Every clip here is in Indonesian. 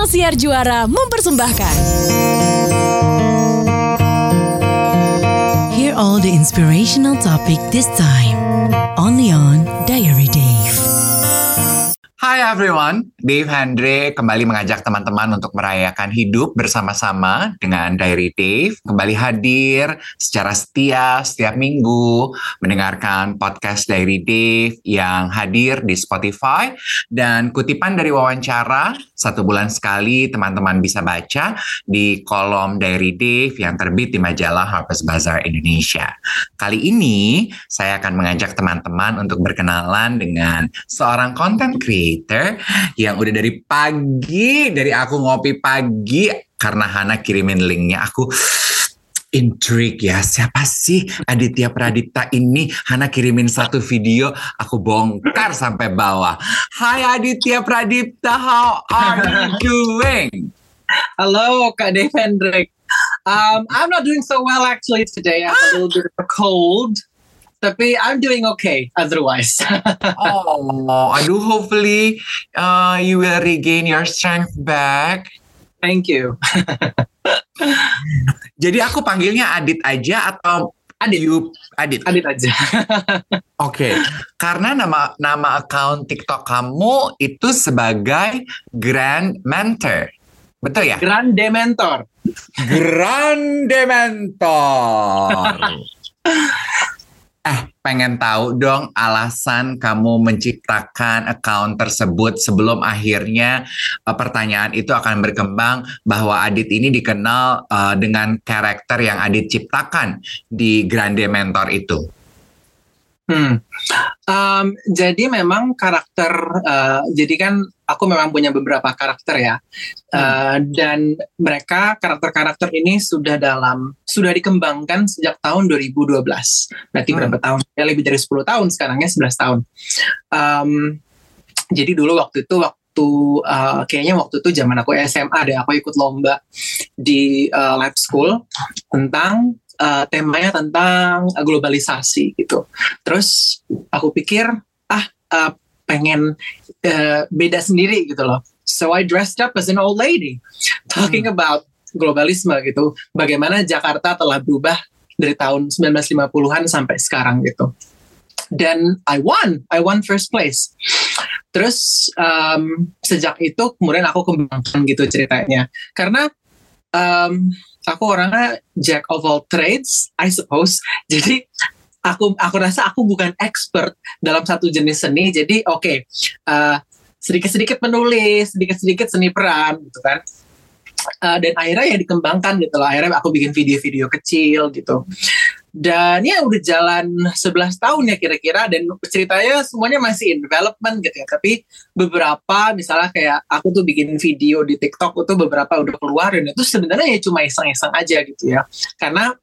Ruang Siar Juara mempersembahkan. Hear all the inspirational topic this time. Only on Diary Dave. Hai everyone, Dave Andre kembali mengajak teman-teman untuk merayakan hidup bersama-sama dengan Diary Dave. Kembali hadir secara setia setiap minggu mendengarkan podcast Diary Dave yang hadir di Spotify dan kutipan dari wawancara satu bulan sekali teman-teman bisa baca di kolom Diary Dave yang terbit di majalah Harper's Bazaar Indonesia. Kali ini saya akan mengajak teman-teman untuk berkenalan dengan seorang content creator creator yang udah dari pagi dari aku ngopi pagi karena Hana kirimin linknya aku intrigue ya siapa sih Aditya Pradipta ini? Hana kirimin satu video aku bongkar sampai bawah. Hai Aditya Pradipta how are you doing? Halo Kak Devendrik. Um, I'm not doing so well actually today. I have a little bit of a cold tapi I'm doing okay otherwise. oh, aduh hopefully uh, you will regain your strength back. Thank you. Jadi aku panggilnya Adit aja atau Adit. You, Adit. Adit aja. Oke, okay. karena nama nama account TikTok kamu itu sebagai Grand Mentor. Betul ya? Grand Dementor. Grand Dementor. Eh, pengen tahu dong alasan kamu menciptakan account tersebut sebelum akhirnya uh, pertanyaan itu akan berkembang bahwa Adit ini dikenal uh, dengan karakter yang Adit ciptakan di Grande Mentor itu. Hmm. Um, jadi memang karakter, uh, jadi kan aku memang punya beberapa karakter ya, uh, hmm. dan mereka karakter-karakter ini sudah dalam sudah dikembangkan sejak tahun 2012. Berarti hmm. berapa tahun? Ya lebih dari 10 tahun sekarang ya 11 tahun. Um, jadi dulu waktu itu waktu uh, kayaknya waktu itu zaman aku SMA deh aku ikut lomba di uh, lab school tentang uh, temanya tentang globalisasi gitu. Terus aku pikir ah uh, pengen uh, beda sendiri gitu loh. So I dressed up as an old lady talking hmm. about globalisme gitu. Bagaimana Jakarta telah berubah dari tahun 1950-an sampai sekarang gitu. Dan I won, I won first place. Terus um, sejak itu kemudian aku kembangkan gitu ceritanya. Karena um, aku orangnya jack of all trades, I suppose. Jadi aku aku rasa aku bukan expert dalam satu jenis seni. Jadi oke, okay, uh, sedikit-sedikit menulis, sedikit-sedikit seni peran gitu kan. Uh, dan akhirnya ya dikembangkan gitu loh. Akhirnya aku bikin video-video kecil gitu dan ya udah jalan 11 tahun ya kira-kira dan ceritanya semuanya masih in development gitu ya tapi beberapa misalnya kayak aku tuh bikin video di TikTok itu beberapa udah keluar dan itu sebenarnya ya cuma iseng-iseng aja gitu ya karena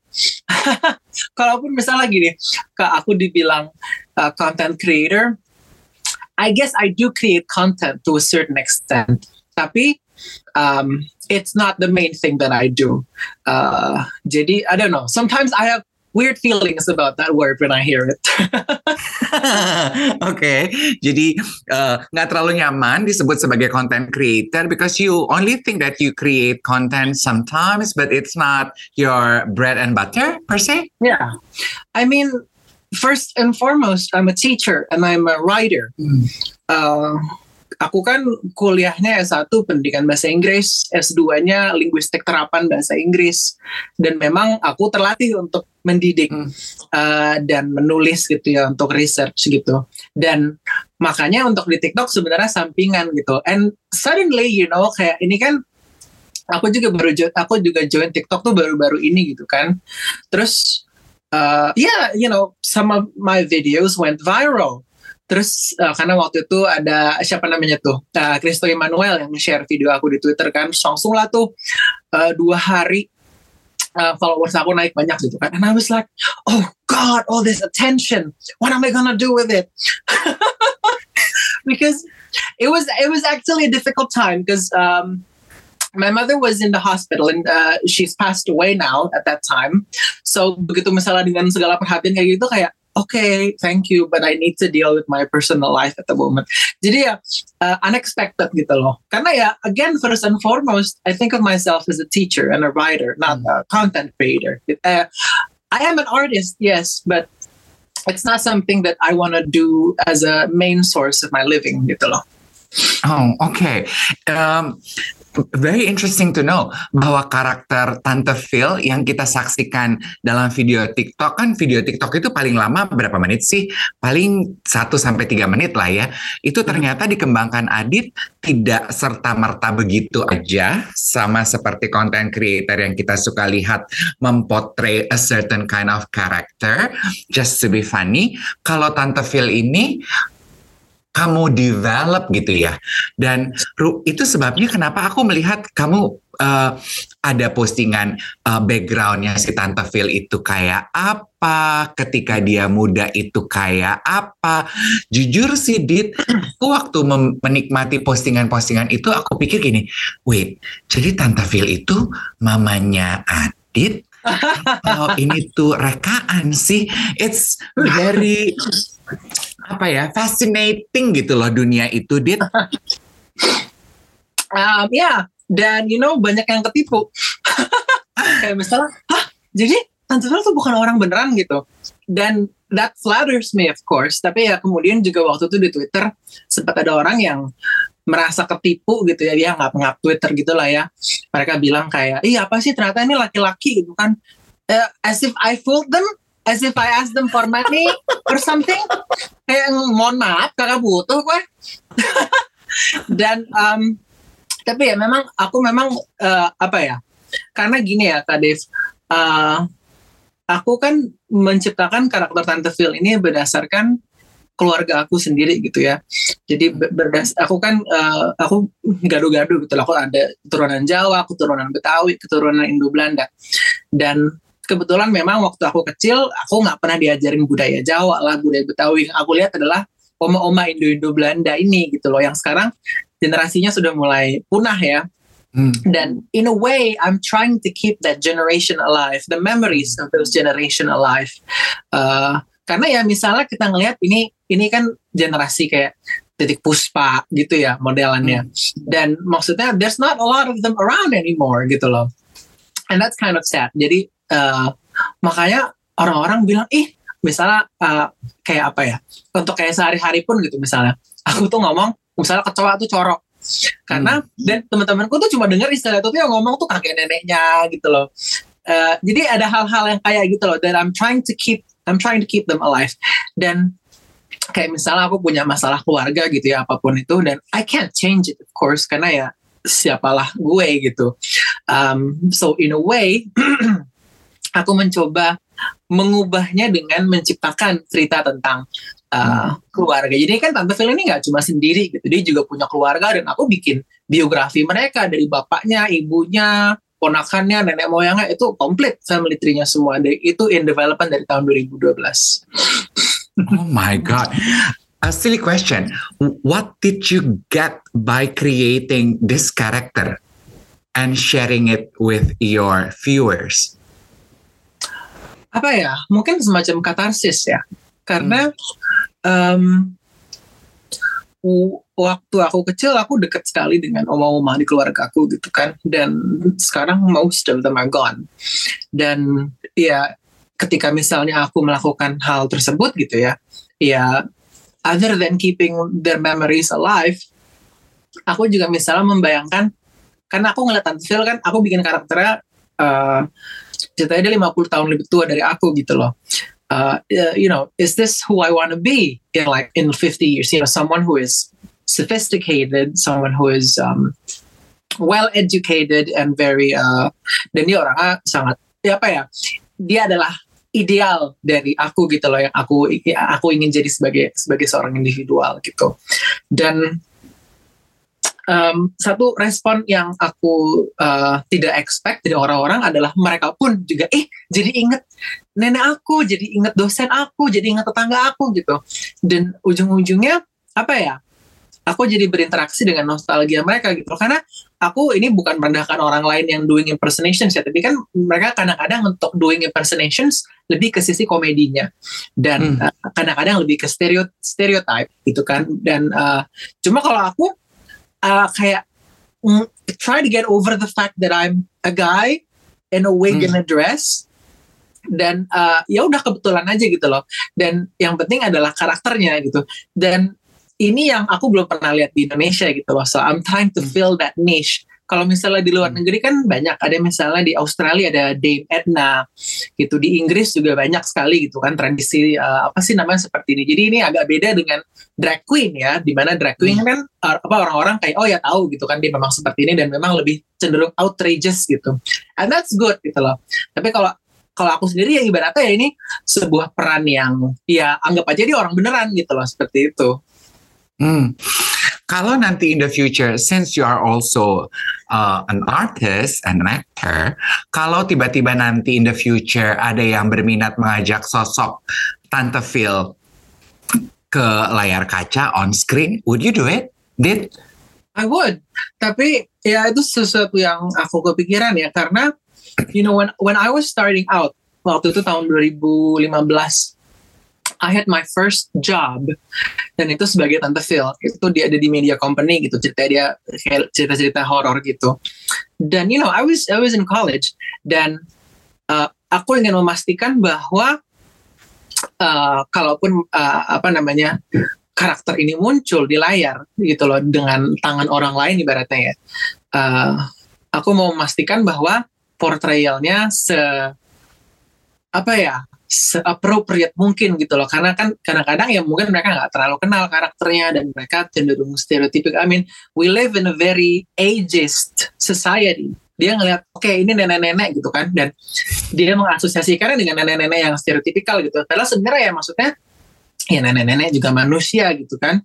kalaupun misalnya gini ke aku dibilang uh, content creator I guess I do create content to a certain extent tapi um, it's not the main thing that I do. Uh, jadi I don't know. Sometimes I have weird feelings about that word when I hear it. Oke, okay. jadi uh, nggak uh, terlalu nyaman disebut sebagai content creator because you only think that you create content sometimes, but it's not your bread and butter per se. Yeah, I mean, first and foremost, I'm a teacher and I'm a writer. Mm. Uh, aku kan kuliahnya S1 pendidikan bahasa Inggris, S2-nya linguistik terapan bahasa Inggris. Dan memang aku terlatih untuk mendidik hmm. uh, dan menulis gitu ya untuk research gitu. Dan makanya untuk di TikTok sebenarnya sampingan gitu. And suddenly you know kayak ini kan aku juga baru aku juga join TikTok tuh baru-baru ini gitu kan. Terus uh, yeah, you know, some of my videos went viral Terus uh, karena waktu itu ada siapa namanya tuh uh, Christo Emmanuel yang share video aku di Twitter kan, langsung lah tuh uh, dua hari uh, followers aku naik banyak gitu kan. And I was like, oh God, all this attention, what am I gonna do with it? because it was it was actually a difficult time because um, my mother was in the hospital and uh, she's passed away now at that time. So begitu misalnya dengan segala perhatian kayak gitu kayak okay, thank you, but I need to deal with my personal life at the moment. Jadi ya uh, unexpected gitu loh. Karena ya again first and foremost, I think of myself as a teacher and a writer, not a content creator. Uh, I am an artist, yes, but it's not something that I want to do as a main source of my living gitu loh. Oh, okay. Um, very interesting to know bahwa karakter Tante Phil yang kita saksikan dalam video TikTok kan video TikTok itu paling lama berapa menit sih? Paling 1 sampai 3 menit lah ya. Itu ternyata dikembangkan Adit tidak serta-merta begitu aja sama seperti konten creator yang kita suka lihat mempotray a certain kind of character just to be funny. Kalau Tante Phil ini kamu develop gitu ya. Dan itu sebabnya kenapa aku melihat kamu uh, ada postingan uh, backgroundnya si Tante Phil itu kayak apa, ketika dia muda itu kayak apa. Jujur sih Dit, aku waktu menikmati postingan-postingan itu aku pikir gini, wait, jadi Tante Phil itu mamanya Adit? oh ini tuh rekaan sih. It's very apa ya fascinating gitu loh dunia itu. Dit um, ya dan you know banyak yang ketipu. Kayak misalnya hah jadi Tante Vel tuh bukan orang beneran gitu. Dan that flatters me of course. Tapi ya kemudian juga waktu itu di Twitter sempat ada orang yang merasa ketipu gitu ya. Dia nggak ngap Twitter gitu lah ya. Mereka bilang kayak iya apa sih? Ternyata ini laki-laki gitu kan. Uh, as if I fooled them as if I ask them for money or something kayak mohon maaf kakak butuh gue dan um, tapi ya memang aku memang uh, apa ya karena gini ya kak Dev uh, aku kan menciptakan karakter Tante Phil ini berdasarkan keluarga aku sendiri gitu ya. Jadi berdas aku kan uh, aku gaduh-gaduh gitu loh. Aku ada keturunan Jawa, keturunan Betawi, keturunan Indo Belanda. Dan kebetulan memang waktu aku kecil aku nggak pernah diajarin budaya Jawa lah budaya Betawi. Yang aku lihat adalah oma-oma Indo-Indo Belanda ini gitu loh yang sekarang generasinya sudah mulai punah ya. Hmm. dan in a way I'm trying to keep that generation alive the memories of those generation alive. Uh, karena ya misalnya kita ngelihat ini ini kan generasi kayak titik puspa gitu ya modelannya. Hmm. dan maksudnya there's not a lot of them around anymore gitu loh. And that's kind of sad. Jadi uh, makanya orang-orang bilang ih misalnya uh, kayak apa ya untuk kayak sehari-hari pun gitu misalnya. Aku tuh ngomong misalnya kecoa tuh corok. Karena hmm. dan teman-temanku tuh cuma dengar istilah itu tuh yang ngomong tuh kakek neneknya gitu loh. Uh, jadi ada hal-hal yang kayak gitu loh that I'm trying to keep I'm trying to keep them alive. Dan kayak misalnya aku punya masalah keluarga gitu ya apa pun itu dan I can't change it of course karena ya siapalah gue gitu. Um, so in a way aku mencoba mengubahnya dengan menciptakan cerita tentang uh, keluarga. Jadi kan Tante Phil ini nggak cuma sendiri gitu, dia juga punya keluarga dan aku bikin biografi mereka dari bapaknya, ibunya, ponakannya, nenek moyangnya itu komplit family tree-nya semua. Itu in development dari tahun 2012. oh my god. A silly question. What did you get by creating this character and sharing it with your viewers? Apa ya mungkin semacam katarsis ya. Karena hmm. um, waktu aku kecil aku dekat sekali dengan oma-oma di keluarga aku gitu kan. Dan sekarang most of them are gone. Dan ya ketika misalnya aku melakukan hal tersebut gitu ya ya other than keeping their memories alive aku juga misalnya membayangkan karena aku ngeliat Phil kan aku bikin karakternya uh, ceritanya dia 50 tahun lebih tua dari aku gitu loh. Uh, you know, is this who I want to be in like in 50 years? You know, someone who is sophisticated, someone who is um, well educated and very uh, dan dia orangnya sangat ya apa ya? Dia adalah ideal dari aku gitu loh yang aku aku ingin jadi sebagai sebagai seorang individual gitu. Dan um, satu respon yang aku uh, tidak expect dari orang-orang adalah mereka pun juga eh jadi inget nenek aku jadi inget dosen aku jadi inget tetangga aku gitu. Dan ujung-ujungnya apa ya aku jadi berinteraksi dengan nostalgia mereka gitu. Karena aku ini bukan merendahkan orang lain yang doing impersonations ya tapi kan mereka kadang-kadang untuk doing impersonations lebih ke sisi komedinya. Dan Hmm. uh, kadang-kadang lebih ke stereo stereotype gitu kan. Dan uh, cuma kalau aku uh, kayak mm, try to get over the fact that I'm a guy in a wig Hmm. and a dress dan uh, ya udah kebetulan aja gitu loh dan yang penting adalah karakternya gitu dan ini yang aku belum pernah lihat di Indonesia gitu loh so I'm trying to Hmm. fill that niche kalau misalnya di luar Hmm. negeri kan banyak. Ada misalnya di Australia ada Dame Edna gitu. Di Inggris juga banyak sekali gitu kan tradisi uh, apa sih namanya seperti ini. Jadi ini agak beda dengan drag queen ya di mana drag queen kan uh, apa orang-orang kayak oh ya tahu gitu kan dia memang seperti ini dan memang lebih cenderung outrageous gitu. And that's good gitu loh. Tapi kalau kalau aku sendiri ya ibaratnya ya ini sebuah peran yang ya anggap aja dia orang beneran gitu loh seperti itu. Hmm. Kalau nanti in the future, since you are also uh, an artist and an actor, kalau tiba-tiba nanti in the future ada yang berminat mengajak sosok Tante Phil ke layar kaca on screen, would you do it? Did? I would tapi ya itu sesuatu yang aku kepikiran ya karena you know when when I was starting out waktu itu tahun 2015 I had my first job. Dan itu sebagai tante Phil. Itu dia ada di media company gitu. Cerita dia cerita-cerita horor gitu. Dan you know I was I was in college. Dan uh, aku ingin memastikan bahwa uh, kalaupun uh, apa namanya karakter ini muncul di layar gitu loh dengan tangan orang lain ibaratnya ya. Uh, aku mau memastikan bahwa portrayalnya se apa ya se appropriate mungkin gitu loh. Karena kan kadang-kadang ya mungkin mereka nggak terlalu kenal karakternya dan mereka cenderung stereotipik I mean we live in a very ageist society. Dia ngelihat oke ini nenek-nenek gitu kan. Dan dia mengasosiasikannya dengan nenek-nenek yang stereotipikal gitu. Padahal sebenarnya ya maksudnya ya nenek-nenek juga manusia gitu kan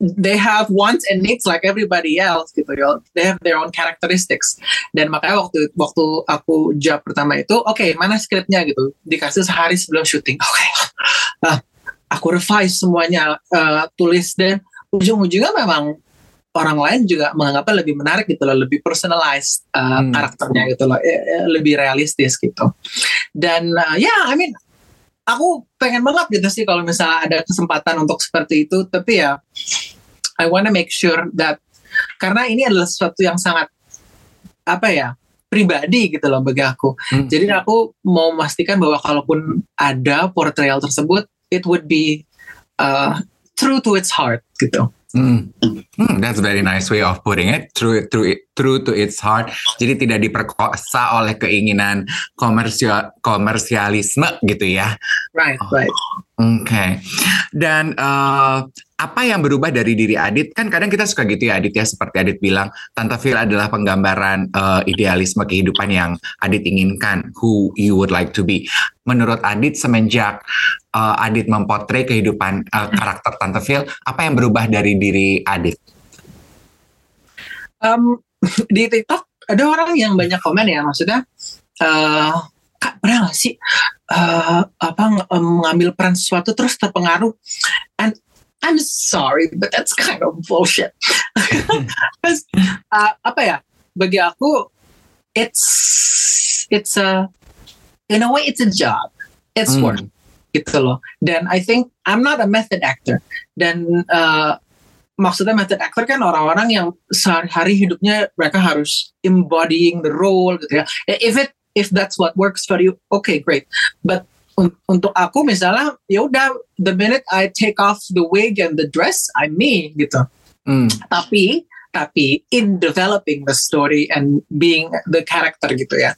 they have wants and needs like everybody else gitu ya. They have their own characteristics. Dan makanya waktu waktu aku job pertama itu, oke mana skripnya gitu, dikasih sehari sebelum syuting. Oke, Ah, aku revise semuanya, uh, tulis dan ujung-ujungnya memang orang lain juga menganggapnya lebih menarik gitu loh, lebih personalized uh, Hmm. karakternya gitu loh, eh, lebih realistis gitu. Dan uh, ya, I mean aku pengen banget gitu sih kalau misalnya ada kesempatan untuk seperti itu tapi ya I wanna make sure that karena ini adalah sesuatu yang sangat apa ya pribadi gitu loh bagi aku Hmm. jadi aku mau memastikan bahwa kalaupun ada portrayal tersebut it would be uh, true to its heart gitu Hmm. Hmm, that's very nice way of putting it. True, true, true to its heart. Jadi tidak diperkosa oleh keinginan komersial komersialisme gitu ya. right right Oke. Dan eh, apa yang berubah dari diri Adit? Kan kadang kita suka gitu ya Adit ya seperti Adit bilang, Tante Phil adalah penggambaran eh, idealisme kehidupan yang Adit inginkan, who you would like to be. Menurut Adit semenjak eh, Adit mempotret kehidupan eh, karakter Tante Phil, apa yang berubah dari diri Adit? um, di TikTok ada orang yang banyak komen ya maksudnya eh kak pernah gak sih eh, apa mengambil peran sesuatu terus terpengaruh? And I'm sorry but that's kind of bullshit. Uh, apa ya bagi aku it's it's a in a way it's a job. It's work gitu loh. Dan I think I'm not a method actor. Dan uh, maksudnya method actor kan orang-orang yang sehari-hari hidupnya mereka harus embodying the role gitu ya. If it if that's what works for you, okay great. But un- untuk aku misalnya ya udah the minute I take off the wig and the dress, I'm me gitu. Hmm. Tapi tapi in developing the story and being the character gitu ya.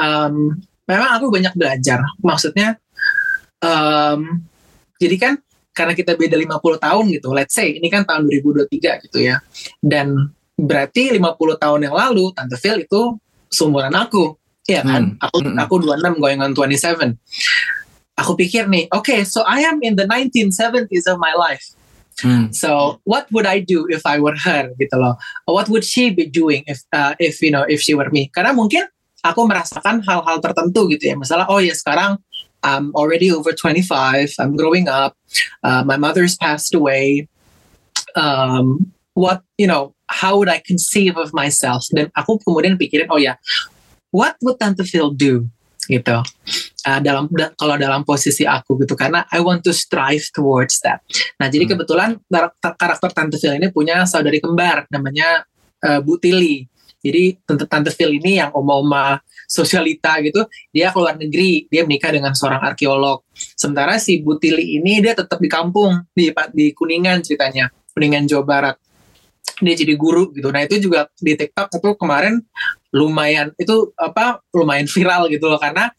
Um, memang aku banyak belajar. Maksudnya um, jadi kan karena kita beda 50 tahun gitu. Let's say ini kan tahun 2023 gitu ya. Dan berarti 50 tahun yang lalu Tante Phil itu seumuran aku. Iya kan? Hmm. Aku Hmm. aku 26 going on 27. Aku pikir nih, okay, so I am in the 1970s of my life. Hmm. So what would I do if I were her gitu loh? What would she be doing if uh, if you know if she were me? Karena mungkin aku merasakan hal-hal tertentu gitu ya. Misalnya oh ya sekarang I'm already over 25, I'm growing up, uh, my mother's passed away. um, what you know how would I conceive of myself? Dan aku kemudian pikirin oh ya what would Tante Phil do? Gitu. Uh, dalam da, kalau dalam posisi aku gitu karena I want to strive towards that. Nah jadi Hmm. kebetulan karakter, karakter Tante Phil ini punya saudari kembar namanya uh, Bu Tili jadi Tante, Tante Phil ini yang oma-oma sosialita gitu dia keluar negeri dia menikah dengan seorang arkeolog. Sementara si Bu Tili ini dia tetap di kampung di di Kuningan ceritanya Kuningan Jawa Barat. Dia jadi guru gitu. Nah itu juga di TikTok itu kemarin lumayan itu apa lumayan viral gitu loh. Karena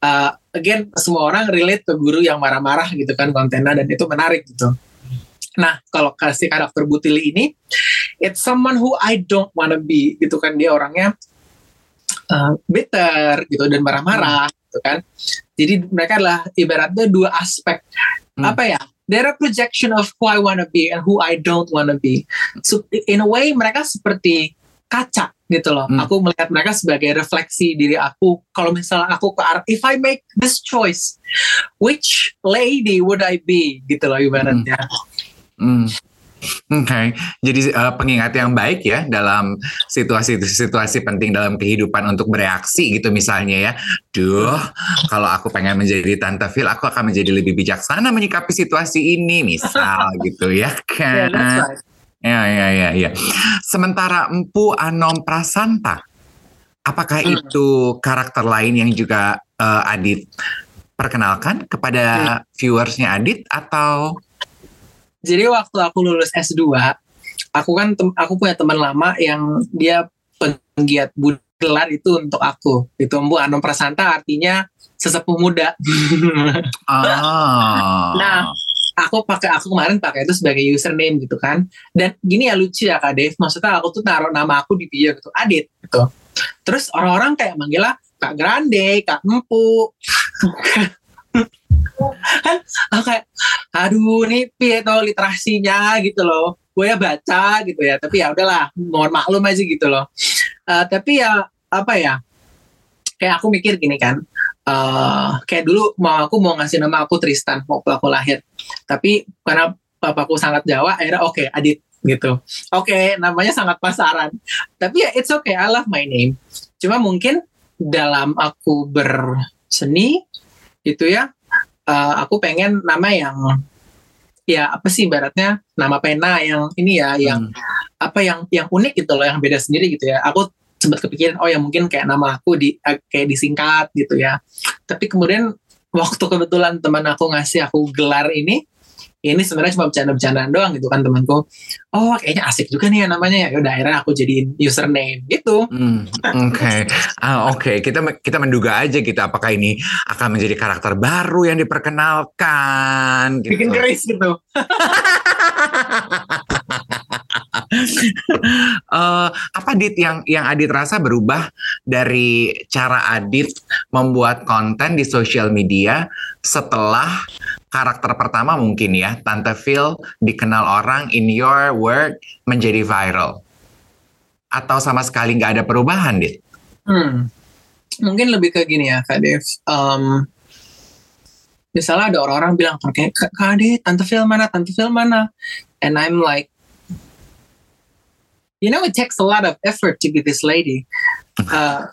uh, again semua orang relate ke guru yang marah-marah gitu kan kontennya dan itu menarik gitu. Nah kalau kasih karakter Butili ini it's someone who I don't wanna be gitu kan. Dia orangnya uh, bitter gitu dan marah-marah gitu kan. Jadi mereka adalah ibaratnya dua aspek Hmm. apa ya they're a projection of who I wanna be and who I don't wanna be. So in a way mereka seperti kaca gitu loh. Hmm. aku melihat mereka sebagai refleksi diri aku. Kalau misalnya aku ke arah if I make this choice which lady would I be gitu loh ibaratnya. Hmm. Oke, jadi eh, pengingat yang baik ya dalam situasi-situasi penting dalam kehidupan untuk bereaksi gitu misalnya ya. Duh, kalau aku pengen menjadi Tante Phil, aku akan menjadi lebih bijaksana menyikapi situasi ini, misal gitu ya kan. right. Ya, ya, ya, ya. Sementara Empu Anom Prasanta, apakah Hmm. itu karakter lain yang juga eh, Adit perkenalkan kepada viewersnya Adit atau? Jadi waktu aku lulus S2 aku kan tem- aku punya teman lama yang dia penggiat gelar itu untuk aku. Itu Bu Anom Prasanta artinya sesepuh muda. Ah. Nah, aku pakai aku kemarin pakai itu sebagai username gitu kan. Dan gini ya lucu ya kak Dev. Maksudnya aku tuh taruh nama aku di bio gitu Adit gitu. Terus orang-orang kayak manggil lah kak Grande kak Empu. Kan aku kayak aduh nih piye toh literasinya gitu loh. Gue ya baca gitu ya tapi ya udahlah mohon maklum aja gitu loh. Eh, tapi ya apa ya kayak aku mikir gini kan eh kayak dulu mau aku mau ngasih nama aku Tristan waktu aku lahir. Tapi karena papaku sangat Jawa akhirnya oke Adit gitu. Oke namanya sangat pasaran. Tapi ya it's okay I love my name. Cuma mungkin dalam aku berseni gitu ya eh, aku pengen nama yang ya apa sih ibaratnya nama pena yang ini ya yang Hmm. apa yang yang unik gitu loh yang beda sendiri gitu ya aku sempat kepikiran oh ya mungkin kayak nama aku di eh, kayak disingkat gitu ya tapi kemudian waktu kebetulan teman aku ngasih aku gelar ini ini sebenarnya cuma bercanda-bercandaan doang gitu kan temanku oh kayaknya asik juga nih ya namanya ya udah akhirnya aku jadiin username gitu Hmm, Oke, Ah, oke. Kita kita menduga aja gitu apakah ini akan menjadi karakter baru yang diperkenalkan. Gitu. bikin keris gitu Eh, apa Adit yang yang Adit rasa berubah dari cara Adit membuat konten di sosial media setelah karakter pertama mungkin ya Tante Phil dikenal orang in your word menjadi viral atau sama sekali nggak ada perubahan Dit? Hmm. Mungkin lebih ke gini ya, Kak Dev. Um, misalnya ada orang-orang bilang, kayak, Kak Dev, Tante Phil mana, Tante Phil mana? And I'm like, you know, it takes a lot of effort to be this lady. Uh,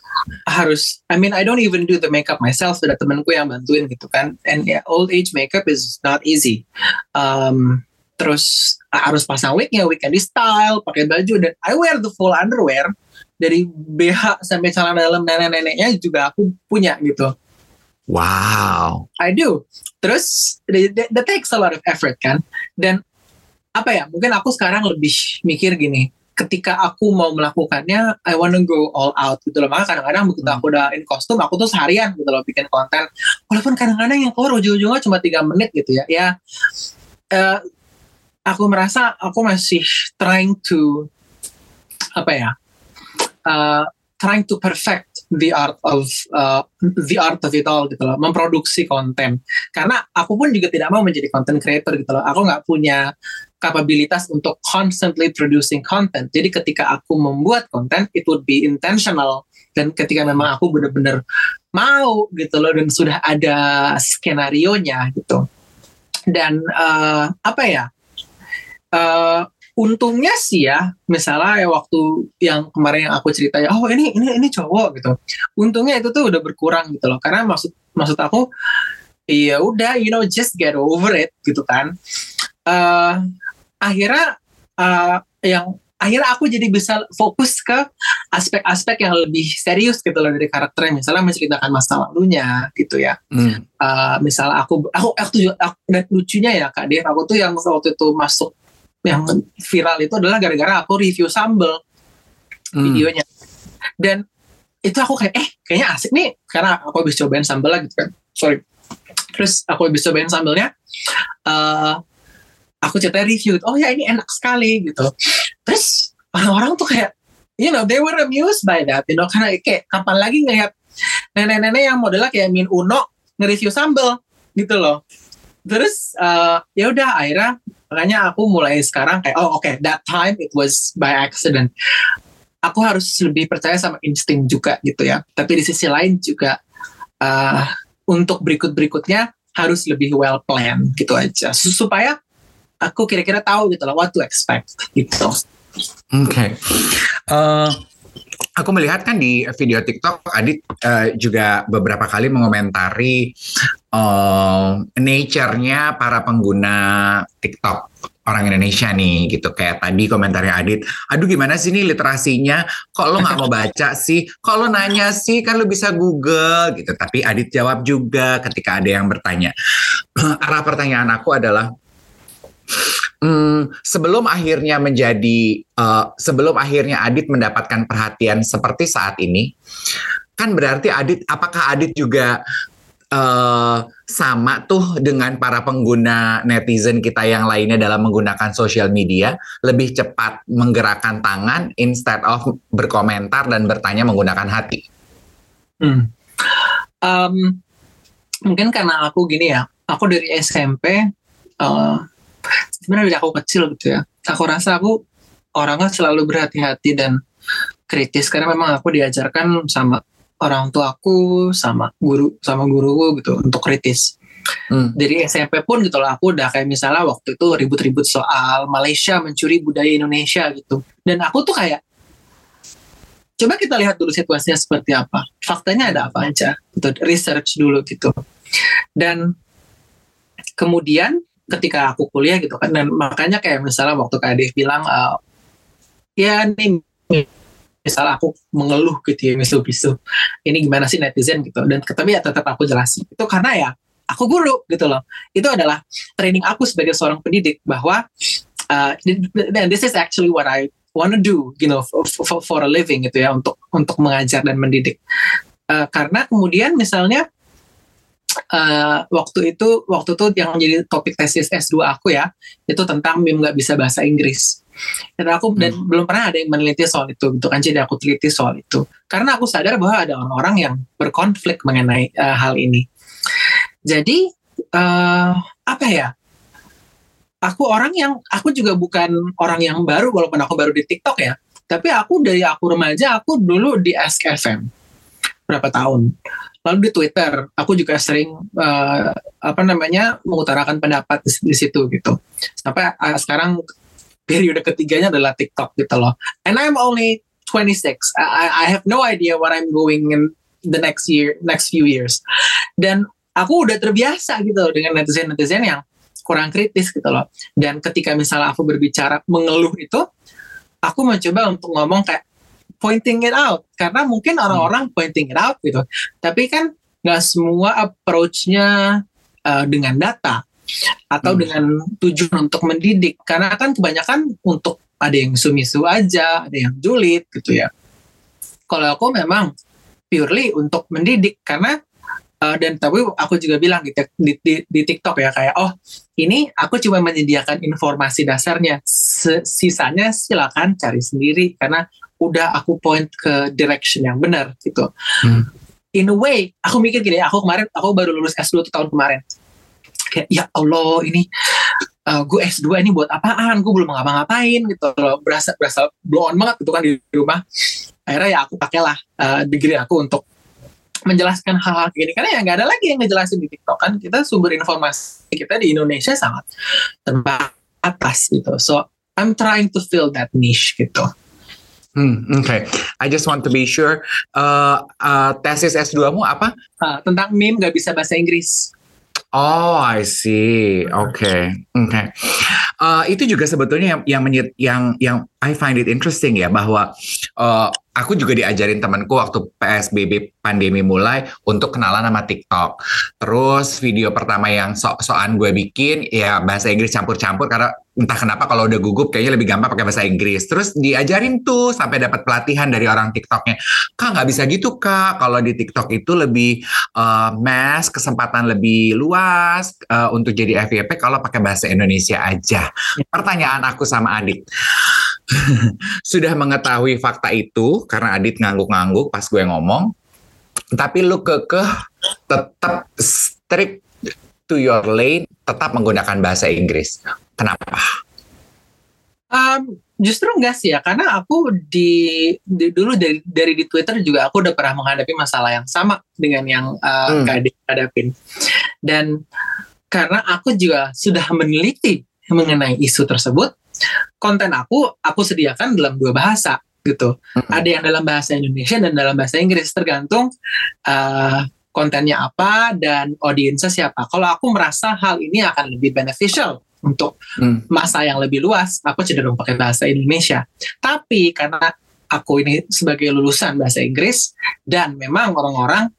harus, I mean, I don't even do the makeup myself. Ada temanku yang bantuin gitu kan. And yeah, old age makeup is not easy. Um, terus harus pasang wignya, wig yang di style, pakai baju, dan I wear the full underwear dari BH sampai celana dalam nenek-neneknya juga aku punya gitu. Wow. I do. Terus that, that takes a lot of effort kan. Dan apa ya? Mungkin aku sekarang lebih mikir gini. Ketika aku mau melakukannya, I wanna go all out gitu loh. Maka kadang-kadang begitu Hmm. aku udah in kostum, aku tuh seharian gitu loh bikin konten. Walaupun kadang-kadang yang keluar ujung-ujungnya cuma tiga menit gitu ya. Ya, eh, aku merasa aku masih trying to apa ya? uh, trying to perfect the art of uh, the art of it all gitu loh, memproduksi konten. Karena aku pun juga tidak mau menjadi content creator gitu loh. Aku nggak punya kapabilitas untuk constantly producing content. Jadi ketika aku membuat konten, it would be intentional. Dan ketika memang aku benar-benar mau gitu loh dan sudah ada skenario nya gitu. Dan uh, apa ya? Uh, untungnya sih ya misalnya ya waktu yang kemarin yang aku cerita ya oh ini ini ini cowok gitu. Untungnya itu tuh udah berkurang gitu loh karena maksud maksud aku iya udah you know just get over it gitu kan. Uh, akhirnya uh, yang akhirnya aku jadi bisa fokus ke aspek-aspek yang lebih serius gitu loh dari karakternya. Misalnya menceritakan masa lalunya gitu ya. Hmm. uh, misalnya aku aku aku, aku dan lucunya ya kak Dev aku tuh yang waktu itu masuk yang viral itu adalah gara-gara aku review sambel Hmm. videonya. Dan itu aku kayak eh kayaknya asik nih karena aku habis cobain sambel lah gitu kan. Sorry. Terus aku habis cobain sambelnya eh aku ceritanya review oh ya ini enak sekali gitu. Terus orang-orang tuh kayak you know they were amused by that you know karena kayak kapan lagi ngeliat nenek-nenek yang modelnya kayak Min Uno nge-review sambel gitu loh. Terus eh, ya udah akhirnya makanya aku mulai sekarang kayak oh oke that time it was by accident. Aku harus lebih percaya sama insting juga gitu ya. Tapi di sisi lain juga eh, untuk berikut berikutnya harus lebih well planned gitu aja. Su- supaya aku kira-kira tahu gitu loh what to expect gitu. Oke. Eh, aku melihat kan di video TikTok Adit eh, juga beberapa kali mengomentari eh, nature-nya para pengguna TikTok orang Indonesia nih gitu. Kayak tadi komentarnya Adit aduh gimana sih nih literasinya? Kok lo nggak mau baca sih? Kok lo nanya sih? Kan lo bisa Google gitu. Tapi Adit jawab juga ketika ada yang bertanya. Arah pertanyaan aku adalah Hmm, sebelum akhirnya menjadi eh, sebelum akhirnya Adit mendapatkan perhatian seperti saat ini, kan berarti Adit apakah Adit juga eh, sama tuh dengan para pengguna netizen kita yang lainnya dalam menggunakan sosial media lebih cepat menggerakkan tangan instead of berkomentar dan bertanya menggunakan hati. Hmm. Um, mungkin karena aku gini ya, aku dari SMP, uh, sebenarnya dari aku kecil gitu ya, aku rasa aku orangnya selalu berhati-hati dan kritis karena memang aku diajarkan sama orang tuaku, sama guru, sama guruku gitu untuk kritis. Hmm. Dari SMP pun gitu lah, aku udah kayak misalnya waktu itu ribut-ribut soal Malaysia mencuri budaya Indonesia gitu, dan aku tuh kayak coba kita lihat dulu situasinya seperti apa faktanya ada apa aja gitu research dulu gitu dan kemudian ketika aku kuliah gitu kan dan makanya kayak misalnya waktu Kak Dev bilang eh, ya nih misalnya aku mengeluh gitu ya misu-misu ini gimana sih netizen gitu? Dan tapi ya tetap aku jelasin. Itu karena ya aku guru gitu loh. Itu adalah training aku sebagai seorang pendidik bahwa uh, this is actually what I wanna do you know for, for, for a living gitu ya untuk untuk mengajar dan mendidik. Uh, karena kemudian misalnya uh, waktu itu waktu itu yang jadi topik tesis S2 aku ya itu tentang meme nggak bisa bahasa Inggris. Dan aku dan belum pernah ada yang meneliti soal itu gitu kan jadi aku teliti soal itu. Karena aku sadar bahwa ada orang-orang yang berkonflik mengenai uh, hal ini. Jadi uh, apa ya? Aku orang yang aku juga bukan orang yang baru walaupun aku baru di TikTok ya. Tapi aku dari aku remaja aku dulu di Ask FM berapa tahun. Lalu di Twitter aku juga sering uh, apa namanya mengutarakan pendapat di, di situ gitu. Sampai uh, sekarang periode ketiganya adalah TikTok gitu loh. And I'm only 26 I, I have no idea what I'm going in the next year next few years. Dan aku udah terbiasa gitu loh dengan netizen-netizen yang kurang kritis gitu loh. Dan ketika misalnya aku berbicara mengeluh itu aku mencoba untuk ngomong kayak pointing it out. Karena mungkin orang-orang pointing it out gitu. Tapi kan nggak semua approach-nya uh, dengan data atau Hmm. dengan tujuan untuk mendidik. Karena kan kebanyakan untuk ada yang sumisu aja ada yang julid gitu ya. Kalau aku memang purely untuk mendidik. Karena uh, dan tapi aku juga bilang di, di, di, di TikTok ya kayak oh ini aku cuma menyediakan informasi dasarnya. Se- sisanya silakan cari sendiri karena udah aku point ke direction yang benar gitu. Hmm. in a way aku mikir gini aku kemarin aku baru lulus S2 tuh tahun kemarin. Kayak ya Allah ini uh, gue S2 ini buat apaan? Gue belum ngapa-ngapain gitu loh. Berasa berasa blow on banget gitu kan di rumah. Akhirnya ya aku pakailah uh, degree aku untuk menjelaskan hal-hal kayak gini karena ya nggak ada lagi yang ngejelasin di TikTok kan kita sumber informasi kita di Indonesia sangat terbatas gitu so I'm trying to fill that niche gitu. Hmm, oke. Okay. I just want to be sure. Uh, uh, tesis S2-mu apa? Uh, tentang meme gak bisa bahasa Inggris. Oh, I see. Oke, okay. oke. Okay. Uh, itu juga sebetulnya yang yang yang yang I find it interesting ya bahwa uh, aku juga diajarin temanku waktu PSBB pandemi mulai untuk kenalan sama TikTok. Terus video pertama yang sok-sokan gue bikin ya bahasa Inggris campur-campur karena entah kenapa kalau udah gugup kayaknya lebih gampang pakai bahasa Inggris. Terus diajarin tuh sampai dapat pelatihan dari orang TikToknya. Kak nggak bisa gitu kak. Kalau di TikTok itu lebih uh, mass, kesempatan lebih luas uh, untuk jadi FYP kalau pakai bahasa Indonesia aja. Pertanyaan aku sama Adit. Sudah mengetahui fakta itu karena Adit ngangguk-ngangguk pas gue ngomong. Tapi lu kekeh tetap strict to your lane, tetap menggunakan bahasa Inggris. Kenapa? Um, justru enggak sih ya, karena aku di, di dulu dari dari di Twitter juga aku udah pernah menghadapi masalah yang sama dengan yang uh, hmm. Kak hadapin. Dan karena aku juga sudah meneliti mengenai isu tersebut, konten aku aku sediakan dalam dua bahasa gitu. Mm-hmm. Ada yang dalam bahasa Indonesia dan dalam bahasa Inggris tergantung uh, kontennya apa dan audiensnya siapa. Kalau aku merasa hal ini akan lebih beneficial untuk mm. masa yang lebih luas, aku cenderung pakai bahasa Indonesia. Tapi karena aku ini sebagai lulusan bahasa Inggris dan memang orang-orang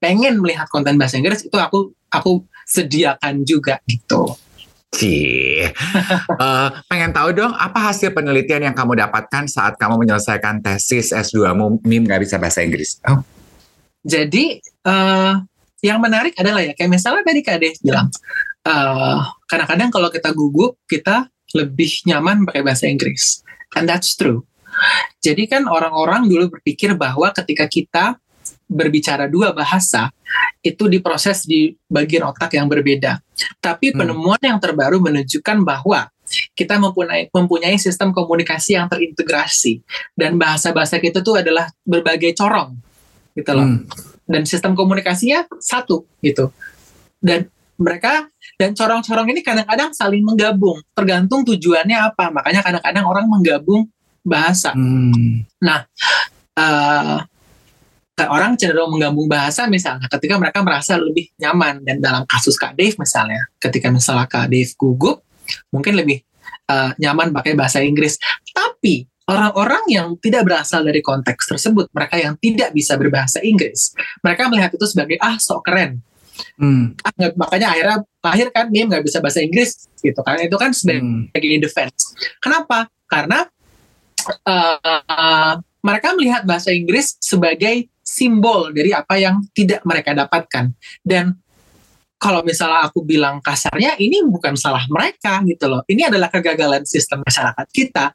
pengen melihat konten bahasa Inggris itu aku aku sediakan juga gitu. Cih, uh, pengen tahu dong apa hasil penelitian yang kamu dapatkan saat kamu menyelesaikan tesis S2mu MIM nggak bisa bahasa Inggris? Oh. Jadi uh, yang menarik adalah ya kayak misalnya tadi Kak Ade bilang uh, kadang-kadang kalau kita gugup kita lebih nyaman pakai bahasa Inggris, and that's true. Jadi kan orang-orang dulu berpikir bahwa ketika kita berbicara dua bahasa itu diproses di bagian otak yang berbeda. Tapi hmm. penemuan hmm. yang terbaru menunjukkan bahwa kita mempunyai mempunyai sistem komunikasi yang terintegrasi dan bahasa-bahasa kita tuh adalah berbagai corong gitu loh. Hmm. Dan sistem komunikasinya satu gitu. Dan mereka dan corong-corong ini kadang-kadang saling menggabung, tergantung tujuannya apa. Makanya kadang-kadang orang menggabung bahasa. Hmm. Nah, uh, orang cenderung menggabung bahasa misalnya ketika mereka merasa lebih nyaman dan dalam kasus Kak Dave misalnya ketika misalnya Kak Dave gugup mungkin lebih uh, nyaman pakai bahasa Inggris tapi orang-orang yang tidak berasal dari konteks tersebut mereka yang tidak bisa berbahasa Inggris mereka melihat itu sebagai ah sok keren Hmm. Ah, makanya akhirnya lahir kan dia nggak bisa bahasa Inggris gitu kan itu kan sebagai hmm. defense. Kenapa? Karena uh, mereka melihat bahasa Inggris sebagai simbol dari apa yang tidak mereka dapatkan. Dan kalau misalnya aku bilang kasarnya, ini bukan salah mereka gitu loh. Ini adalah kegagalan sistem masyarakat kita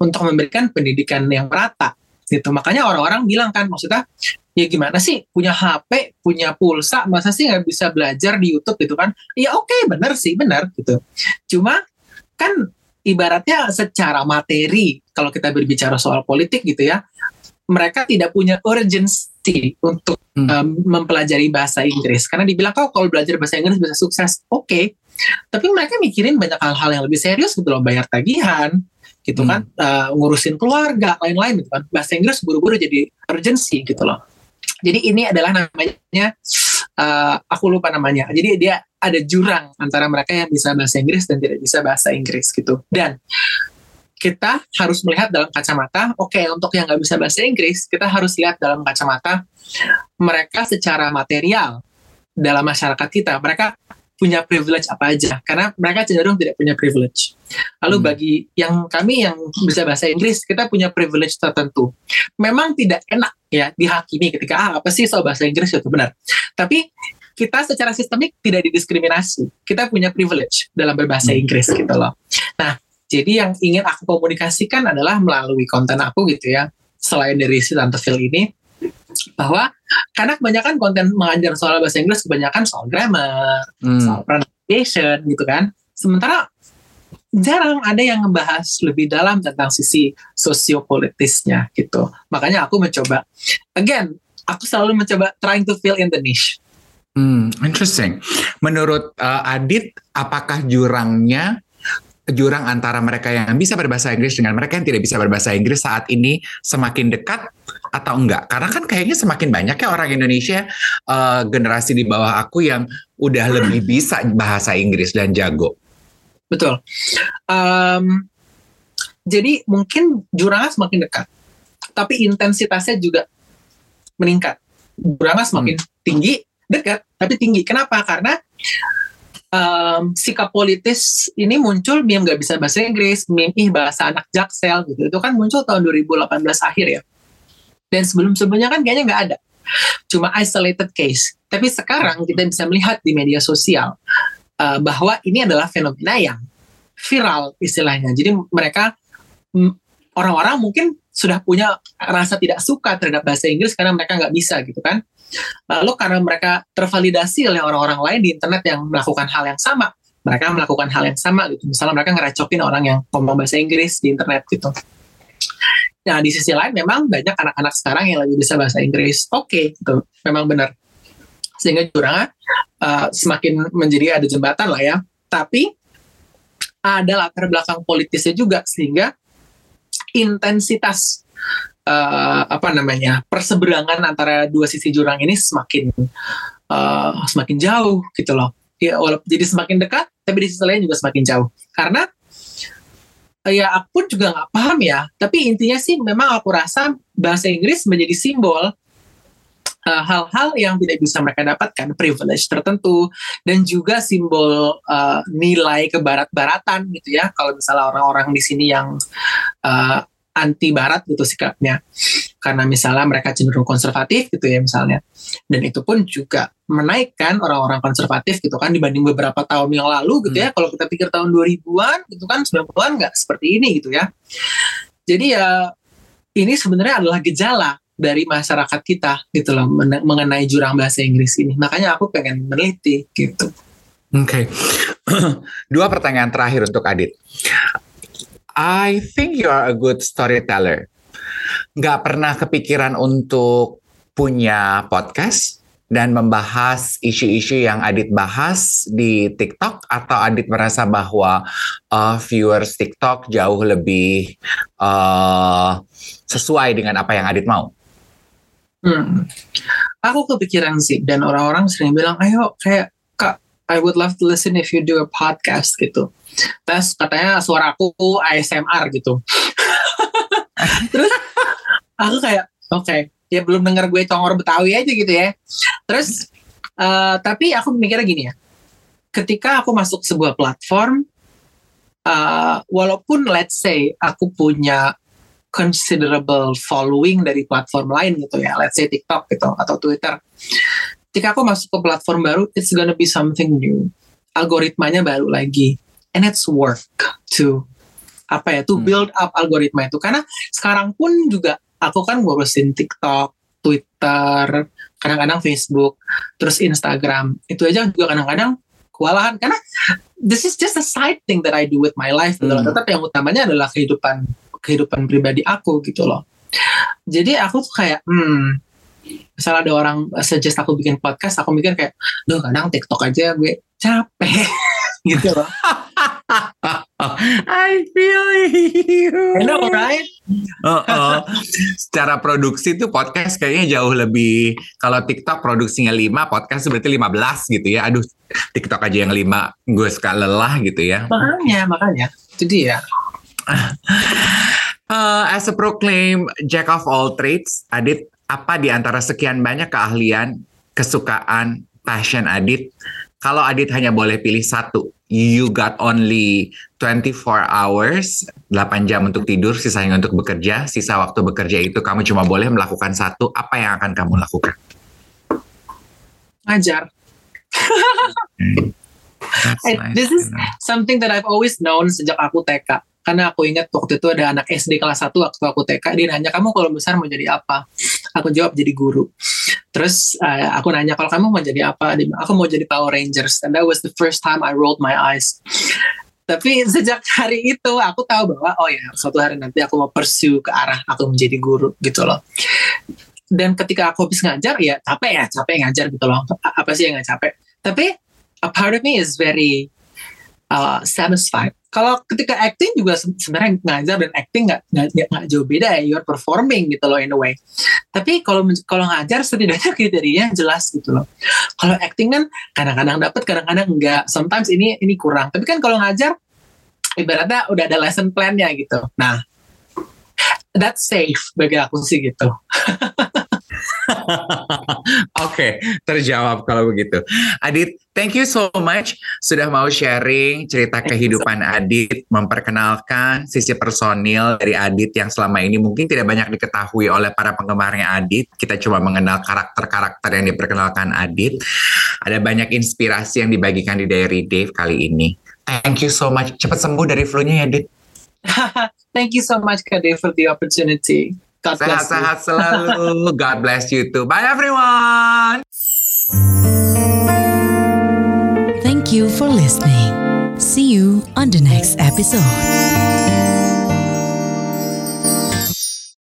untuk memberikan pendidikan yang merata gitu. Makanya orang-orang bilang kan, maksudnya ya gimana sih punya HP, punya pulsa, masa sih nggak bisa belajar di YouTube gitu kan? Ya oke, okay, bener sih, bener gitu. Cuma kan ibaratnya secara materi kalau kita berbicara soal politik gitu ya, mereka tidak punya urgency untuk hmm. um, mempelajari bahasa Inggris karena dibilang kau kalau belajar bahasa Inggris bisa sukses oke okay. tapi mereka mikirin banyak hal-hal yang lebih serius gitu loh bayar tagihan gitu hmm. kan uh, ngurusin keluarga lain-lain gitu kan bahasa Inggris buru-buru jadi urgency gitu loh jadi ini adalah namanya uh, aku lupa namanya jadi dia ada jurang antara mereka yang bisa bahasa Inggris dan tidak bisa bahasa Inggris gitu dan kita harus melihat dalam kacamata, oke okay, untuk yang nggak bisa bahasa Inggris, kita harus lihat dalam kacamata mereka secara material dalam masyarakat kita, mereka punya privilege apa aja, karena mereka cenderung tidak punya privilege. Lalu hmm. bagi yang kami yang bisa bahasa Inggris, kita punya privilege tertentu. Memang tidak enak ya dihakimi ketika ah apa sih soal bahasa Inggris itu benar. Tapi kita secara sistemik tidak didiskriminasi. Kita punya privilege dalam berbahasa hmm. Inggris gitu loh. Nah, jadi yang ingin aku komunikasikan adalah melalui konten aku gitu ya, selain dari si Tante Phil ini, bahwa karena kebanyakan konten mengajar soal bahasa Inggris kebanyakan soal grammar, hmm. soal pronunciation gitu kan. Sementara jarang ada yang ngebahas lebih dalam tentang sisi sosiopolitisnya gitu. Makanya aku mencoba, again, aku selalu mencoba trying to fill in the niche. Hmm, interesting. Menurut uh, Adit, apakah jurangnya jurang antara mereka yang bisa berbahasa Inggris dengan mereka yang tidak bisa berbahasa Inggris saat ini semakin dekat atau enggak? Karena kan kayaknya semakin banyak ya orang Indonesia uh, generasi di bawah aku yang udah lebih bisa bahasa Inggris dan jago. Betul. Um, jadi mungkin jurangnya semakin dekat, tapi intensitasnya juga meningkat. Jurangnya semakin hmm. tinggi, dekat, tapi tinggi. Kenapa? Karena um, sikap politis ini muncul meme nggak bisa bahasa Inggris, meme ih bahasa anak jaksel gitu. Itu kan muncul tahun 2018 akhir ya. Dan sebelum-sebelumnya kan kayaknya nggak ada. Cuma isolated case. Tapi sekarang kita bisa melihat di media sosial uh, bahwa ini adalah fenomena yang viral istilahnya. Jadi mereka orang-orang mungkin sudah punya rasa tidak suka terhadap bahasa Inggris karena mereka nggak bisa gitu kan. Lalu karena mereka tervalidasi oleh orang-orang lain di internet yang melakukan hal yang sama, mereka melakukan hal yang sama gitu. Misalnya mereka ngeracokin orang yang ngomong bahasa Inggris di internet gitu. Nah di sisi lain memang banyak anak-anak sekarang yang lebih bisa bahasa Inggris. Oke, okay, gitu. Memang benar. Sehingga jurangnya uh, semakin menjadi ada jembatan lah ya. Tapi ada latar belakang politisnya juga sehingga intensitas uh, apa namanya perseberangan antara dua sisi jurang ini semakin uh, semakin jauh gitu loh. Ya walaupun jadi semakin dekat tapi di sisi lain juga semakin jauh. Karena ya aku pun juga nggak paham ya. Tapi intinya sih memang aku rasa bahasa Inggris menjadi simbol eh, hal-hal uh, yang tidak bisa mereka dapatkan privilege tertentu dan juga simbol uh, nilai kebarat-baratan gitu ya. Kalau misalnya orang-orang di sini yang uh, anti barat gitu sikapnya. Karena misalnya mereka cenderung konservatif gitu ya misalnya. Dan itu pun juga menaikkan orang-orang konservatif gitu kan dibanding beberapa tahun yang lalu gitu ya. Hmm. kalau kita pikir tahun 2000-an gitu kan 90-an nggak seperti ini gitu ya. Jadi ya ini sebenarnya adalah gejala dari masyarakat kita gitu loh mengenai jurang bahasa Inggris ini makanya aku pengen meneliti gitu Oke, okay. dua pertanyaan terakhir untuk Adit. I think you are a good storyteller. Gak pernah kepikiran untuk punya podcast dan membahas isu-isu yang Adit bahas di TikTok atau Adit merasa bahwa uh, viewers TikTok jauh lebih uh, sesuai dengan apa yang Adit mau? Hmm. Aku kepikiran sih dan orang-orang sering bilang, ayo kayak kak, I would love to listen if you do a podcast gitu. Tes katanya suara aku ASMR gitu. Terus aku kayak oke okay, ya belum dengar gue congor Betawi aja gitu ya. Terus uh, tapi aku mikirnya gini ya ketika aku masuk sebuah platform uh, walaupun let's say aku punya considerable following dari platform lain gitu ya let's say TikTok gitu atau Twitter ketika aku masuk ke platform baru it's gonna be something new algoritmanya baru lagi and it's work to apa ya to hmm. build up algoritma itu karena sekarang pun juga aku kan ngurusin TikTok, Twitter, kadang-kadang Facebook, terus Instagram. Itu aja juga kadang-kadang kewalahan karena this is just a side thing that I do with my life. Hmm. Tetap yang utamanya adalah kehidupan kehidupan pribadi aku gitu loh. Jadi aku tuh kayak hmm misalnya ada orang suggest aku bikin podcast, aku mikir kayak, duh kadang TikTok aja gue capek gitu loh. I feel you. I know, right? Uh -uh. Secara produksi tuh podcast kayaknya jauh lebih kalau TikTok produksinya 5, podcast berarti 15 gitu ya. Aduh, TikTok aja yang 5 gue suka lelah gitu ya. Makanya, makanya. Jadi ya. Uh, as a proclaim jack of all trades, Adit, apa di antara sekian banyak keahlian, kesukaan, passion Adit kalau Adit hanya boleh pilih satu, you got only 24 hours, 8 jam untuk tidur, sisanya untuk bekerja. Sisa waktu bekerja itu kamu cuma boleh melakukan satu, apa yang akan kamu lakukan? Ngajar. Hmm. nice. This is something that I've always known sejak aku TK karena aku ingat waktu itu ada anak SD kelas 1 waktu aku TK dia nanya kamu kalau besar mau jadi apa? Aku jawab jadi guru. Terus uh, aku nanya kalau kamu mau jadi apa? Dia, aku mau jadi Power Rangers. And that was the first time I rolled my eyes. Tapi sejak hari itu aku tahu bahwa oh ya suatu hari nanti aku mau pursue ke arah aku menjadi guru gitu loh. Dan ketika aku habis ngajar ya capek ya capek ngajar gitu loh. Apa sih yang nggak capek? Tapi a part of me is very uh, satisfied. Kalau ketika acting juga se- sebenarnya ngajar dan acting nggak nggak jauh beda ya, you're performing gitu loh in a way. Tapi kalau kalau ngajar setidaknya kriterianya jelas gitu loh. Kalau acting kan kadang-kadang dapat, kadang-kadang enggak. Sometimes ini ini kurang. Tapi kan kalau ngajar ibaratnya udah ada lesson plan-nya gitu. Nah, that's safe bagi aku sih gitu. Oke, terjawab kalau begitu. Adit, thank you so much sudah mau sharing cerita kehidupan Adit, memperkenalkan sisi personil dari Adit yang selama ini mungkin tidak banyak diketahui oleh para penggemarnya Adit. Kita coba mengenal karakter-karakter yang diperkenalkan Adit. Ada banyak inspirasi yang dibagikan di Diary Dave kali ini. Thank you so much. Cepat sembuh dari flu-nya ya, Adit. Thank you so much Kade for the opportunity. God bless you. Sehat-sehat selalu. God bless you too. Bye everyone. Thank you for listening. See you on the next episode.